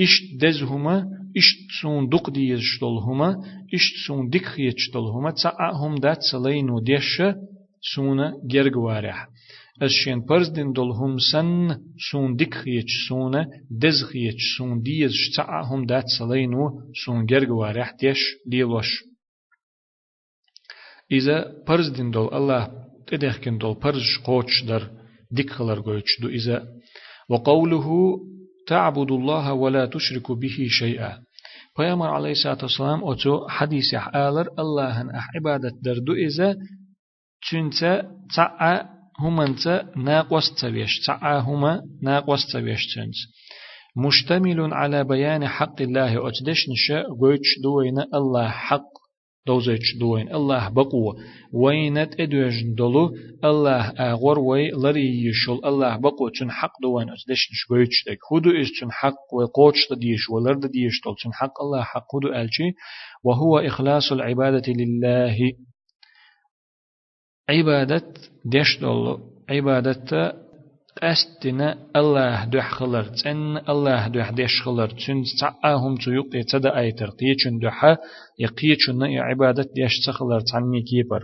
إشت دز هما إشت سون دق ديش دول هما إشت سون دك خيش دول هما تسعى هم دات سلينو ديش سونا جرجوارح الشين برزدن دول هم سن سون ديك خيش سونا دز خيش سون ديز شتاع هم دات سلينو سون جرجوارح ديش ديلوش إذا برزدن دول الله تدخكن دول برز قوش در ديك خلر قوش دو إذا وقوله تعبد الله ولا تشرك به شيئا پیامبر علیه الصلاة والسلام أتو حديث آلر الله أح عبادة دردو إذا چونچه تعا همانت ناقوس تبيش تعا هما ناقوس تبيش تنس مشتمل على بيان حق الله أتدش نشا قويتش دوين الله حق دوزيتش دوين الله بقوة وينت ادوش دولو الله اغور وي لري يشول الله بقوة تن حق دوين أتدش نش قويتش دك هدو إز تن حق وقوتش ديش ولرد ديش دول تن حق الله حق. هدو ألشي وهو إخلاص العبادة لله عبادة ديش دولو. عبادة أستنا الله دوح خلر تن الله دوح ديش خلر تن. تعاهم تيوق يتدا أيتر. تيچن دوحا يقيچن عبادة ديش تخلر تعني كيبر.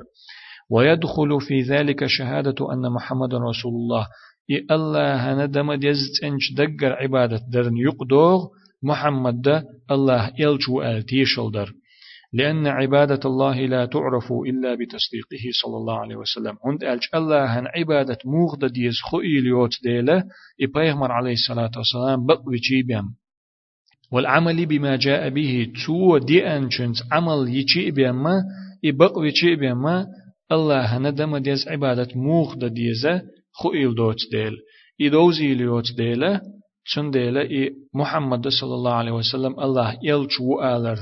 ويدخل في ذلك شهادة أن محمد رسول الله. إي الله ندم ديزت انش دقر عبادة درن يقدوغ. محمد الله إلجو آل تيشل در. لأن عبادة الله لا تعرف إلا بتصديقه صلى الله عليه وسلم. عند ألج الله هن عبادة موغد ديز خؤي ليوت ديلة عليه الصلاة والسلام بقوي جيبهم والعمل بما جاء به تو دي أنشنت عمل يجي بما إبقوي بما الله هندم ديز عبادة موغد ديز خؤي دوت ديل. إدوزي ليوت ديلة تن ديلة محمد صلى الله عليه وسلم الله يلجو آلر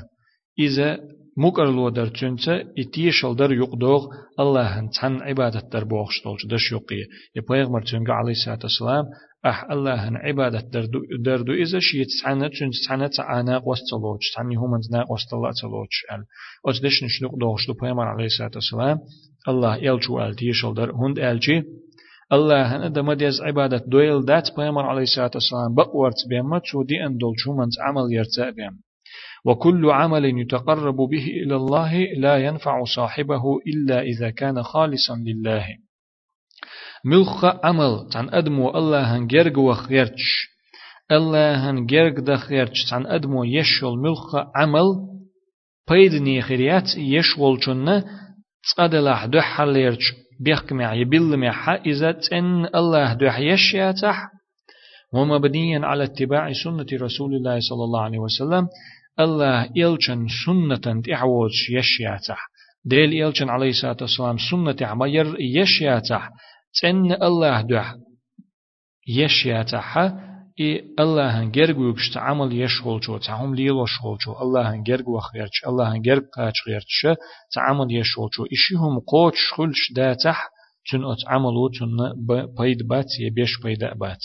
إذا مقرلو در چونچه اتیشل در يقدوغ الله هن تن عبادت در بوخش دولش دش يقية يا پیغمبر چونگا علیه الصلاة والسلام أح الله هن عبادت در دو در دو إذا شيء تسعنا چون تسعنا تعانا قوستلوش تعني هم انتنا قوستلا تلوش ال أجدش نشنق دوغش دو پیغمبر علیه الصلاة والسلام الله يلجو ال تيشل در هند الجي الله هن دم ديز عبادت دويل دات پیغمبر علیه الصلاة والسلام بقورت بيما چو دي ان دول چو منز عمل يرتأ بيما وكل عمل يتقرب به إلى الله لا ينفع صاحبه إلا إذا كان خالصا لله. ملخ عمل تن أدمو الله هنجرج وخيرش الله هنجرج دخيرش تن أدمو يشول ملخ عمل. بيدني خيريات يشول جنة تصدلح دح ليرش بيحكم يبل مع إذا الله دح يشياتح ومبنيا على اتباع سنة رسول الله صلى الله عليه وسلم. الله إلشن سنة تعوز يشياتح. ديل إلشن عليه الصلاة والسلام سنة عمير يشياتح. تن الله دوح يشياتح. إي الله هنجرغ يكشت عمل يشغل جو تعم ليلو شغل جو الله هنجرغ وخيرش الله هنجرغ قاچ غيرش تعمل يشغل جو إشيهم قوت شغلش داتح. تن أت عملو تن بيد بات يبيش بيد بات.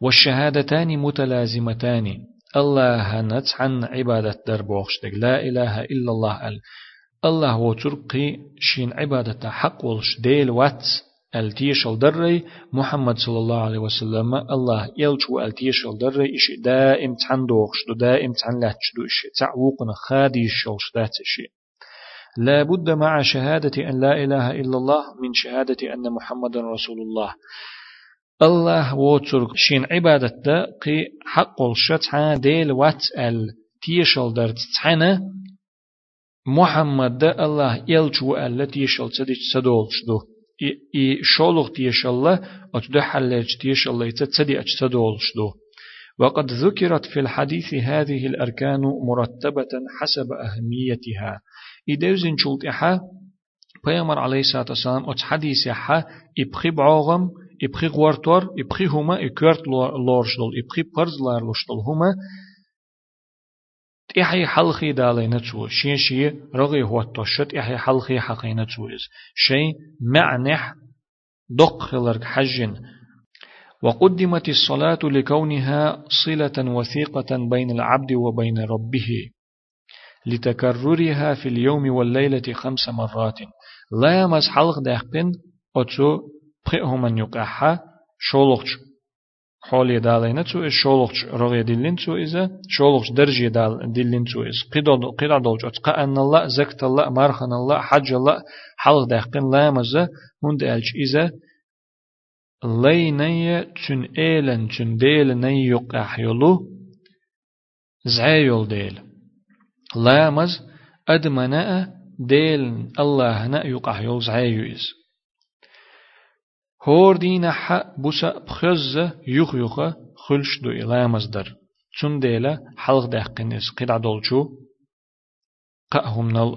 والشهادتان متلازمتان. الله نتس عن عبادة در بوخشتك لا إله إلا الله ال الله وترقي شين عبادة حق ولش ديل وات التيشل دري محمد صلى الله عليه وسلم الله يلجو التيشل دري إشي دائم تحن دوخشتو دائم تحن لاتشدو إشي تعوقنا خادي الشوش ذات إشي لا بد مع شهادة أن لا إله إلا الله من شهادة أن محمد رسول الله الله وتر شين عبادة دا قي حق الشتع ديل وات ال تيشل درت تحنا محمد دا الله يلجو ال تيشل تدج سدول شدو إي شولغ تيشل أتدو حلج تيشل يتسدي أجسدول شدو وقد ذكرت في الحديث هذه الأركان مرتبة حسب أهميتها. إدوزن شلت إحا بيامر عليه الصلاة والسلام أتس حديث إحا إبخي بعوغم إبخي غورتور إبخي هما إكورت لورشدل إبخي برز لارلوشدل هما إحي حلخي دالينا تو شين شي رغي هو التوشت إحي حلخي حقينا تو إز. شي معنح دق خلرك حجن. وقدمت الصلاة لكونها صلة وثيقة بين العبد وبين ربه. لتكررها في اليوم والليلة خمس مرات. لا يمز حلق داخبن أتسو بخئهم يقعها شولوخش حولي دالينا تو إز شولوخش رغي دلين تو إذا شولوخش درجي دال دلين تو إز قدر قدر دولج أتقى أن الله زكت الله مارخن الله حج الله حلق داخبن لا يمز هند ألج إذا لي نية تن إيلن تن ديل ني يقع يلو زعيول ديل لامز أدمنا ديل الله نا يقع يول زعيويز هور دين حق بوسا بخز يخ يخ خلش دو لامز در تن ديلا حلق دهقنس قدع دولشو قأهم نل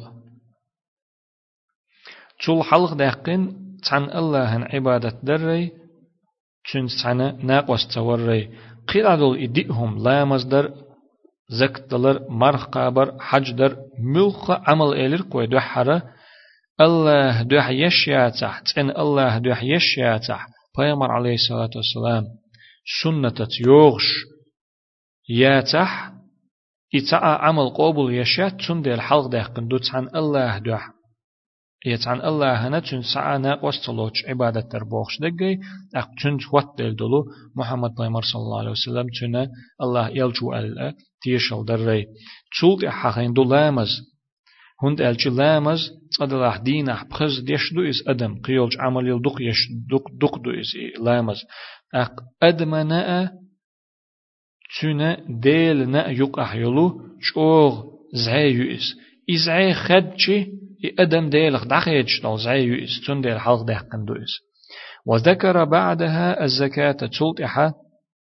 تول حلق دهقن تن الله عبادة دري چون سنة ناقوس توري قيل دول إديهم لا مصدر زك دلر مرخ قابر حج در ملخ عمل إلر كوي دوحرة الله دوح يشياتح تن الله دوح يشياتح پیامبر عليه الصلاة والسلام سنة يوغش ياتح إتعا عمل قبول يشات تن ديل حلق دهقن دوت عن الله دوح. يتعن الله هنا تون سعانا وستلوش عبادة تربوخش دقي أق تون وات دل دلو محمد بيمر صلى الله عليه وسلم تون الله يلجو ألا تيشل دري تولد حقين دو لامز. هند ألجي لامز دين أح بخز ديش دو إز أدم قيولج عمل يلدق يش دق دق دو إز لامز. أق أدمنا تون ديل نا يق أحيلو شوغ زعي إز إزعي خدشي أدم ديلخ دخيج دول زي يؤس تون ديل حلق دهقن دوئس وذكر بعدها الزكاة تسلط إحا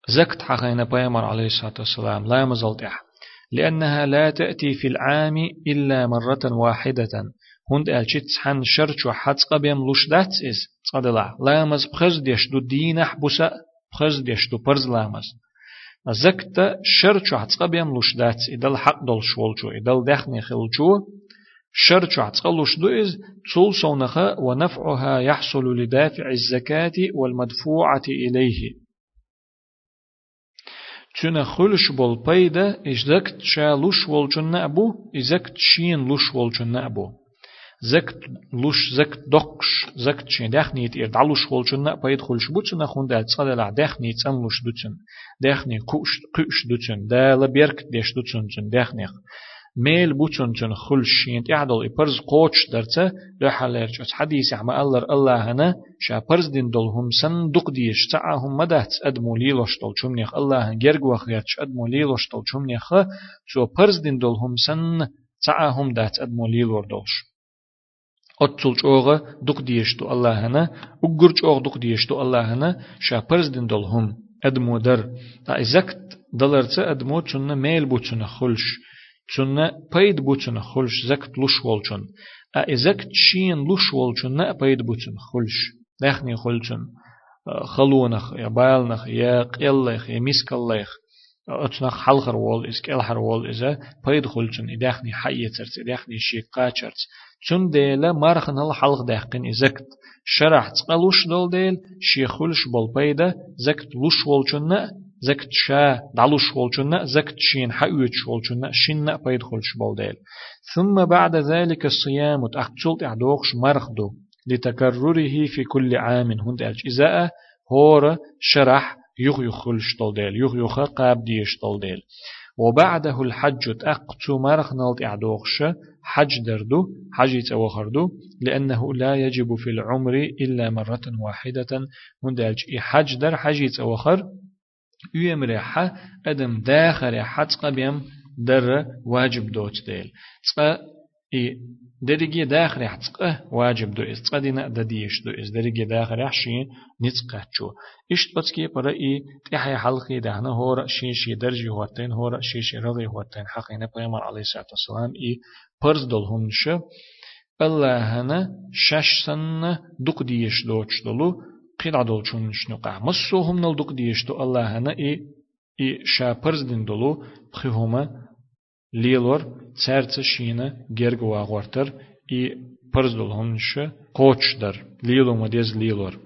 زكت حقين بيامر عليه الصلاة والسلام لا مزلت إحا لأنها لا تأتي في العام إلا مرة واحدة. هند ألشت حن شرش وحدس قبيم لشدات إس. صدلا لا. مز بخز ديش دو دينح بسا بخز ديش دو برز لامز زكت شرش وحدس قبيم لشدات إدل حق دول شولشو إدل دخني خلشو شرط عتقلوش دوئز تول صونخة ونفعها يحصل لدافع الزكاة والمدفوعة إليه. تنا خلش بول بيدا إجدكت شا لوش والجن نأبو إزكت شين لوش والجن نأبو زكت لوش زكت دقش زكت شين دخنيت إر دعلوش والجن نأبو يدخلش بوتنا خون دال تصدل دخنيت أن لوش دوتن دخني كوش قش دوتن دال بيرك ديش دوتن دخنيخ ميل بوچون چون خل شينت يعدل إبرز قوش درتا لحالير جوت حديث عما ألر الله هنا شا برز دين دولهم سن دق ديش تعاهم مدهت أدمو ليلوش دول چمنيخ الله جرگ وخيرش أدمو ليلوش دول چمنيخ شو برز دين دولهم سن تعاهم دات أدمو ليلور دولش أتول چوغه دق ديش دو الله هنا أقر چوغ دق ديش دو الله هنا شا برز دين دولهم أدمو در. تا إزكت دلرتا أدمو چون ميل بوچون خلش. چون پید بوچن خلش زکت لوش ولچن ا زکت شین لوش ولچن نه پید بوچن خلش دخنی خلچن خلونخ یا بالنخ یا قلخ یا مسكلخ اتنخ حلخر وول اس كالحر وول إذا بيد خلچن إداخني حي ترت إداخني شيقا ترت چون ديلا مارخن هل حلق داخن إزكت شرح تقلوش دول ديل شيخولش بول بيدا زكت لوش ولچن زكت شا دعلوش ولشنا زكت شين حيوش ولشنا شين بيد خلش بالديل ثم بعد ذلك الصيام تأخشلت أعدوخش مرخدو لتكرره في كل عام هند الجزاء هور شرح يغ يخلش ديل يغ يخ قاب ديش ديل وبعده الحج تأقتو مرخ نلت إعدوخش حج دردو حج يتوخردو لأنه لا يجب في العمر إلا مرة واحدة هندالج حج در حج يتوخر يمرح أدم داخل حتق بيم در واجب دوت ديل تقا إي درجة داخل يحتقه واجب دو إز تقا دينا دديش دو إز درجة داخل يحشي نتقه شو إشت بتكي برا إي تحي حلقي دهنا هورا شي شي درجة هوتين هورا شي شي رغي هوتين حقينا بيامر عليه الصلاة والسلام إي برز دول هنش الله شش سنة دق ديش دوش دولو قيل عدول شون شنقع مصوهم نل دق ديش دو الله هنا إي إي شا برز دين دولو بخيهما ليلور تسرت شينا جرگ واغورتر اي پرزدل هنش قوچ در ليلو مديز ليلور